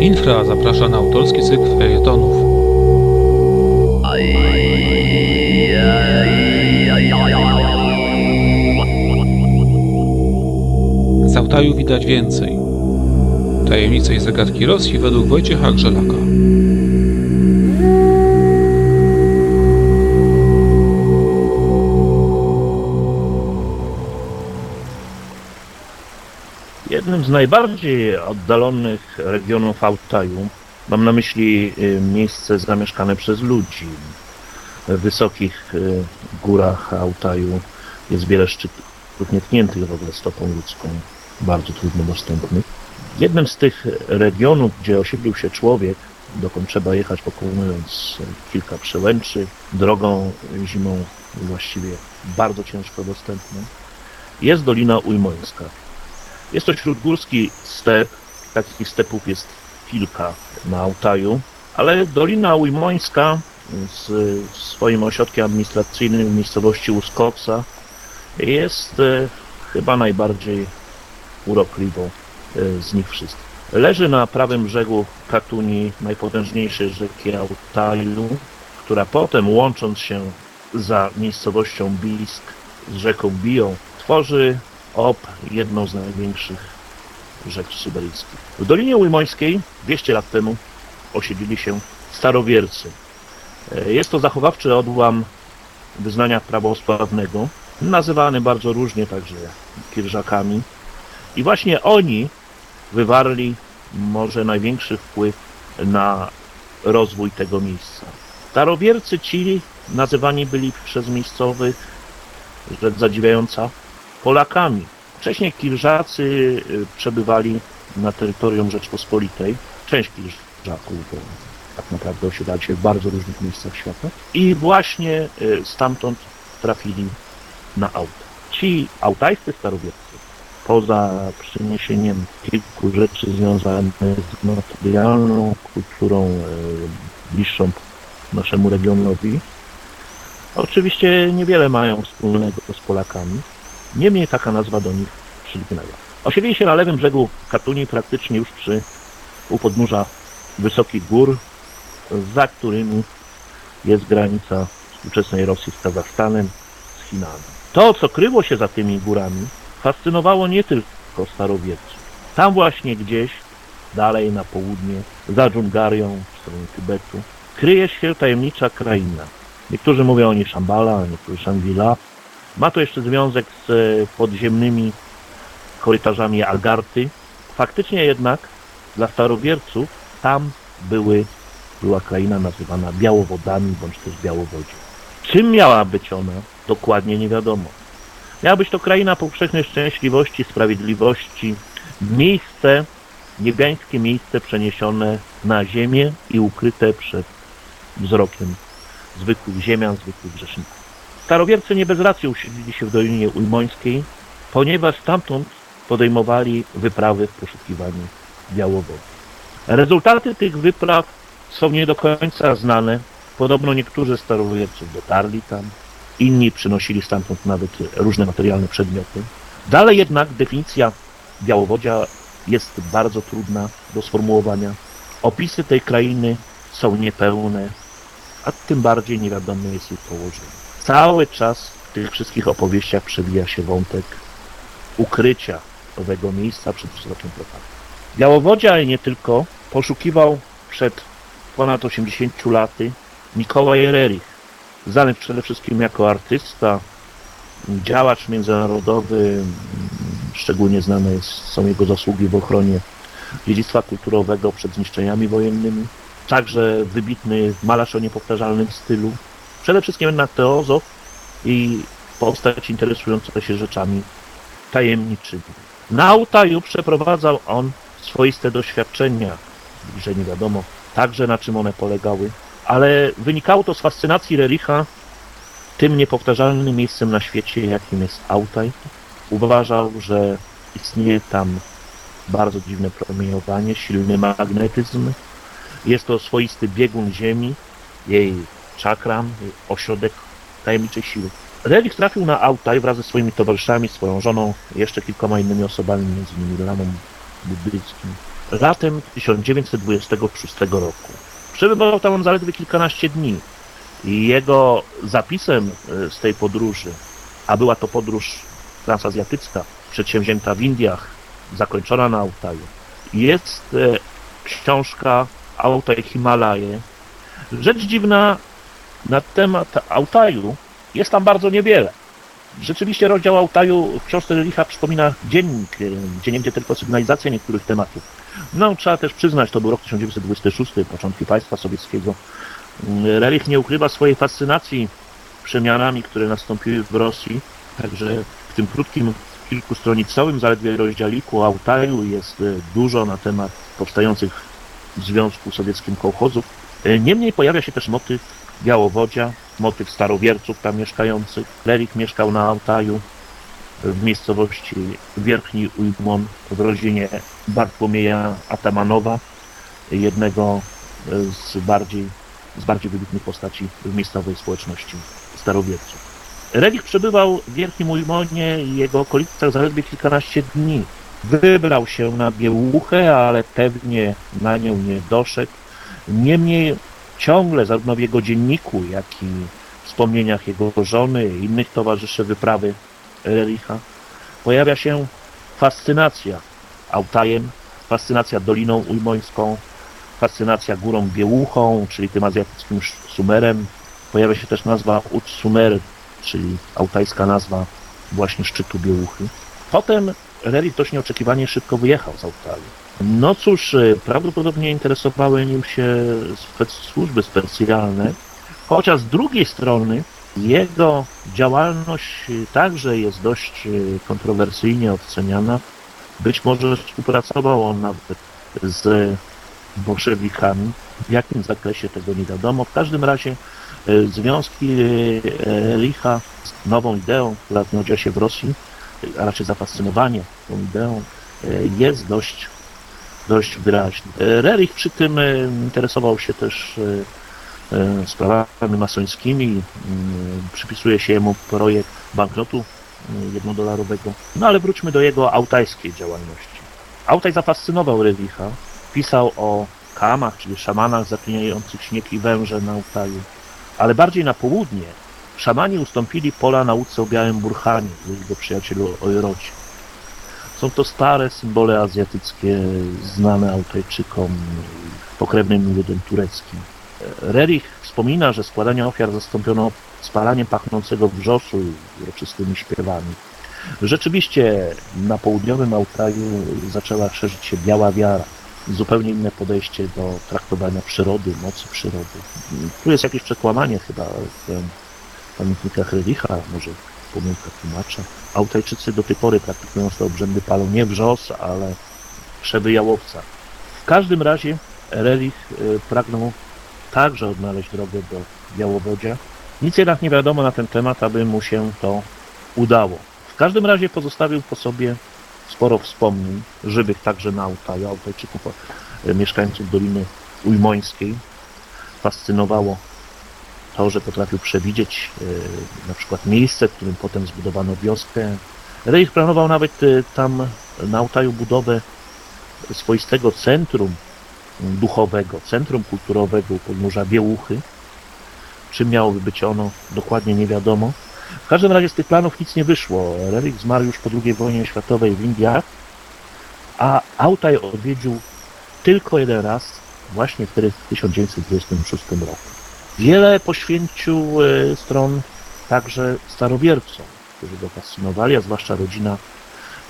Infra zaprasza na autorski cykl felietonów. Z Altaju widać więcej. Tajemnice i zagadki Rosji według Wojciecha Grzelaka. Jednym z najbardziej oddalonych regionów Altaju, mam na myśli y, miejsce zamieszkane przez ludzi. W wysokich y, górach Altaju jest wiele szczytów nietkniętych w ogóle stopą ludzką, bardzo trudno dostępnych. Jednym z tych regionów, gdzie osiedlił się człowiek, dokąd trzeba jechać pokonując kilka przełęczy, drogą zimą właściwie bardzo ciężko dostępną, jest Dolina Ujmońska. Jest to śródgórski step, takich stepów jest kilka na Altaju, ale Dolina Ujmońska z swoim ośrodkiem administracyjnym w miejscowości Uskoksa jest e, chyba najbardziej urokliwą e, z nich wszystkich. Leży na prawym brzegu Katuni, najpotężniejszej rzeki Altaju, która potem łącząc się za miejscowością Bisk z rzeką Biją, tworzy ob jedną z największych rzek syberyjskich. W Dolinie Ujmońskiej 200 lat temu osiedlili się starowiercy. E, Jest to zachowawczy odłam wyznania prawosławnego, nazywany bardzo różnie także kirżakami. I właśnie oni wywarli może największy wpływ na rozwój tego miejsca. Starowiercy ci nazywani byli przez miejscowych, rzecz zadziwiająca, Polakami. Wcześniej Kirżacy y, przebywali na terytorium Rzeczpospolitej. Część Kirżaków, bo tak naprawdę osiedlali się w bardzo różnych miejscach świata. I właśnie y, stamtąd trafili na auta. Ci autajscy starowiercy, poza przyniesieniem kilku rzeczy związanych z materialną kulturą y, bliższą naszemu regionowi, oczywiście niewiele mają wspólnego z Polakami. Niemniej taka nazwa do nich przylgnęła. Osiedlili się na lewym brzegu Katuni, praktycznie już przy u podnóża wysokich gór, za którymi jest granica współczesnej Rosji z Kazachstanem, z Chinami. To, co kryło się za tymi górami, fascynowało nie tylko starowierców. Tam właśnie gdzieś, dalej na południe, za Dżungarią, w stronie Tybetu, kryje się tajemnicza kraina. Niektórzy mówią o niej Szambala, a niektórzy Shangri-La, ma to jeszcze związek z e, podziemnymi korytarzami Algarty. Faktycznie jednak dla starowierców tam były, była kraina nazywana Białowodami bądź też Białowodzie. Czym miała być ona? Dokładnie nie wiadomo. Miała być to kraina powszechnej szczęśliwości, sprawiedliwości, miejsce, niebiańskie miejsce przeniesione na ziemię i ukryte przed wzrokiem zwykłych ziemian, zwykłych grzeszników. Starowiercy nie bez racji usiedlili się w Dolinie Ujmońskiej, ponieważ stamtąd podejmowali wyprawy w poszukiwaniu Białowody. Rezultaty tych wypraw są nie do końca znane. Podobno niektórzy starowierców dotarli tam, inni przynosili stamtąd nawet różne materialne przedmioty. Dalej jednak definicja Białowodzia jest bardzo trudna do sformułowania. Opisy tej krainy są niepełne, a tym bardziej niewiadome jest jej położenie. Cały czas w tych wszystkich opowieściach przewija się wątek ukrycia owego miejsca przed wzrokiem propaganda. Białowodzia, ale nie tylko, poszukiwał przed ponad 80 laty Mikołaj Ererich, znany przede wszystkim jako artysta, działacz międzynarodowy, szczególnie znane są jego zasługi w ochronie dziedzictwa kulturowego przed zniszczeniami wojennymi, także wybitny malarz o niepowtarzalnym stylu, przede wszystkim jednak teozof i postać interesująca się rzeczami tajemniczymi. Na Altaju przeprowadzał on swoiste doświadczenia, że nie wiadomo także na czym one polegały, ale wynikało to z fascynacji Rericha tym niepowtarzalnym miejscem na świecie, jakim jest Altaj. Uważał, że istnieje tam bardzo dziwne promieniowanie, silny magnetyzm. Jest to swoisty biegun Ziemi, jej czakram, ośrodek tajemniczej siły. Rerich trafił na Altaj wraz ze swoimi towarzyszami, swoją żoną, jeszcze kilkoma innymi osobami, innymi Lamą Buddyjskim. latem 1926 roku. Przebywał tam on zaledwie kilkanaście dni i jego zapisem e, z tej podróży, a była to podróż transazjatycka, przedsięwzięta w Indiach, zakończona na Altaju, jest e, książka Altaj Himalaje. Rzecz dziwna na temat Altaju jest tam bardzo niewiele. Rzeczywiście rozdział Altaju w książce Licha przypomina dziennik, e, gdzie niegdzie tylko sygnalizacja niektórych tematów. No, trzeba też przyznać, to był rok 1926, początki państwa sowieckiego. Mm, Relich nie ukrywa swojej fascynacji przemianami, które nastąpiły w Rosji, także w tym krótkim, kilkustronicowym zaledwie rozdziałiku Altaju jest e, dużo na temat powstających w Związku Sowieckim kołchozów. E, Niemniej pojawia się też motyw Białowodzia, motyw starowierców tam mieszkających. Relich mieszkał na Altaju w miejscowości Wierchni Ujmon w rodzinie Bartłomieja Atamanowa, jednego z bardziej, z bardziej wybitnych postaci w miejscowej społeczności starowierców. Relich przebywał w Wielkim Ujmonie i jego okolicach zaledwie kilkanaście dni. Wybrał się na Biełuchę, ale pewnie na nią nie doszedł. Niemniej ciągle zarówno w jego dzienniku, jak i wspomnieniach jego żony i innych towarzyszy wyprawy Rericha pojawia się fascynacja Altajem, fascynacja Doliną Ujmońską, fascynacja Górą Biełuchą, czyli tym azjatyckim Sumerem. Pojawia się też nazwa Ut Sumer, czyli altajska nazwa właśnie szczytu Biełuchy. Potem Rerich dość nieoczekiwanie szybko wyjechał z Altaju. No cóż, prawdopodobnie interesowały nim się służby specjalne, chociaż z drugiej strony jego działalność także jest dość kontrowersyjnie oceniana. Być może współpracował on nawet z bolszewikami. W jakim zakresie tego nie wiadomo. W każdym razie e, związki Richa z nową ideą, która znalazła się w Rosji, a raczej zafascynowanie tą ideą, e, jest dość, dość wyraźny. E, Rerich przy tym interesował się też sprawami masońskimi. Przypisuje się jemu projekt banknotu jednodolarowego. No ale wróćmy do jego autajskiej działalności. Autaj zafascynował Rericha. Pisał o kamach, czyli szamanach zakliniających śnieg i węże na Altaju. Ale bardziej na południe szamani ustąpili pola nauce o białym burhanie, jego przyjacielu Ojrocie. Są to stare symbole azjatyckie, znane Altajczykom, pokrewnym ludem tureckim. Rerich wspomina, że składanie ofiar zastąpiono spalaniem pachnącego wrzosu i uroczystymi śpiewami. Rzeczywiście na południowym Altaju zaczęła szerzyć się biała wiara, zupełnie inne podejście do traktowania przyrody, mocy przyrody. Tu jest jakieś przekłamanie chyba w pamiętnikach Rericha, może pomyłka tłumacza. Altajczycy do tej pory praktykują te obrzędy palą nie wrzos, ale krzewy jałowca. W każdym razie Relich y, pragnął także odnaleźć drogę do Białowodzia. Nic jednak nie wiadomo na ten temat, aby mu się to udało. W każdym razie pozostawił po sobie sporo wspomnień, żywych także na Altaju, Altajczyków, e, mieszkańców Doliny Ujmońskiej. Fascynowało to, że potrafił przewidzieć e, na przykład miejsce, w którym potem zbudowano wioskę. Reich planował nawet e, tam na Altaju budowę swoistego centrum duchowego, centrum kulturowego u podnóża Biełuchy. Czym miałoby być ono, dokładnie nie wiadomo. W każdym razie z tych planów nic nie wyszło. Relik zmarł już po II wojnie światowej w Indiach, a Autaj odwiedził tylko jeden raz, właśnie wtedy w 1926 roku. Wiele poświęcił e, stron także starowiercom, którzy go fascynowali, a zwłaszcza rodzina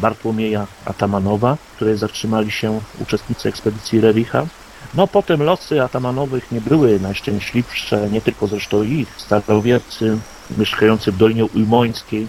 Bartłomieja Atamanowa, której zatrzymali się uczestnicy ekspedycji Rericha. No potem losy Atamanowych nie były najszczęśliwsze, nie tylko zresztą ich. Starowiercy mieszkający w Dolinie Ujmońskiej,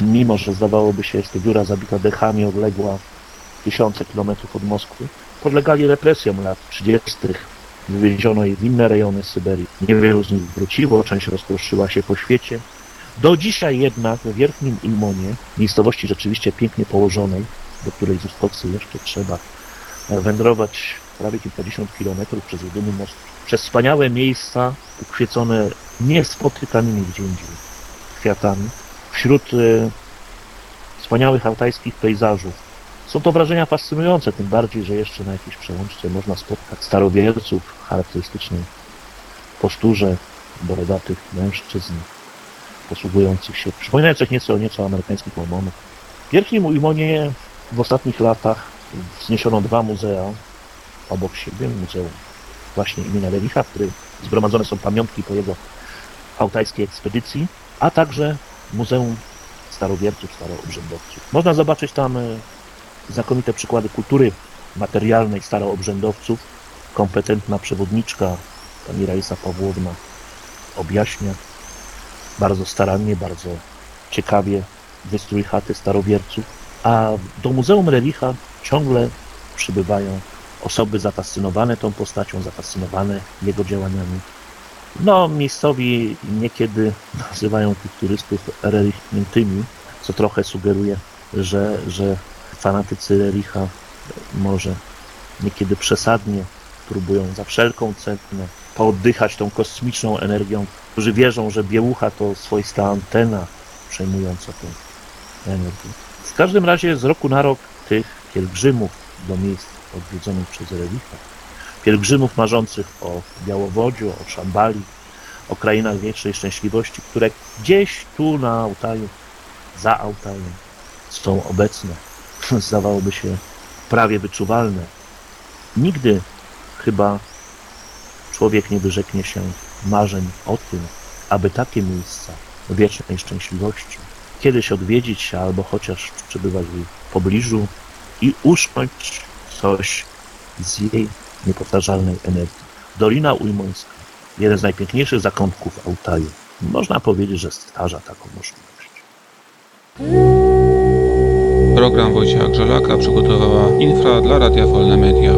mimo że zdawałoby się, jest to dziura zabita dechami, odległa tysiące kilometrów od Moskwy, podlegali represjom lat 30. Wywieziono ich w inne rejony Syberii. Niewielu z nich wróciło, część rozproszyła się po świecie. Do dzisiaj jednak w Wierchnim Ilmonie, miejscowości rzeczywiście pięknie położonej, do której z Ustowcy jeszcze trzeba wędrować prawie kilkadziesiąt kilometrów przez jedyny most, przez wspaniałe miejsca ukwiecone niespotykanymi gdzie indziej kwiatami, wśród e, wspaniałych altajskich pejzażów, Są to wrażenia fascynujące, tym bardziej, że jeszcze na jakiejś przełączce można spotkać starowierców charakterystycznej posturze borodatych mężczyzn posługujących się, przypominających nieco, nieco amerykańskich mormonów. W Wielkim Ujmonie w ostatnich latach wzniesiono dwa muzea obok siebie. Muzeum właśnie imienia Lenicha, w którym zgromadzone są pamiątki po jego altajskiej ekspedycji, a także Muzeum Starowierców, Staroobrzędowców. Można zobaczyć tam e, znakomite przykłady kultury materialnej staroobrzędowców. Kompetentna przewodniczka, pani Raisa Pawłowna, objaśnia bardzo starannie, bardzo ciekawie wystrój chaty starowierców, a do Muzeum Relicha ciągle przybywają osoby zafascynowane tą postacią, zafascynowane jego działaniami. No, miejscowi niekiedy nazywają tych turystów relichniętymi, co trochę sugeruje, że, że fanatycy Relicha może niekiedy przesadnie próbują za wszelką cenę pooddychać tą kosmiczną energią, którzy wierzą, że biełucha to swoista antena przejmująca tę energię. W każdym razie z roku na rok tych pielgrzymów do miejsc odwiedzonych przez Relicha, pielgrzymów marzących o Białowodziu, o Szambali, o krainach wiecznej szczęśliwości, które gdzieś tu na Altaju, za Altajem są obecne, zdawałoby się prawie wyczuwalne. Nigdy chyba człowiek nie wyrzeknie się marzeń o tym, aby takie miejsca wiecznej szczęśliwości kiedyś odwiedzić albo chociaż przebywać w jej pobliżu i uszcząć coś z jej niepowtarzalnej energii. Dolina Ujmońska, jeden z najpiękniejszych zakątków Altaju. Można powiedzieć, że stwarza taką możliwość. Program Wojciecha Grzelaka przygotowała Infra dla Radia Wolne Media.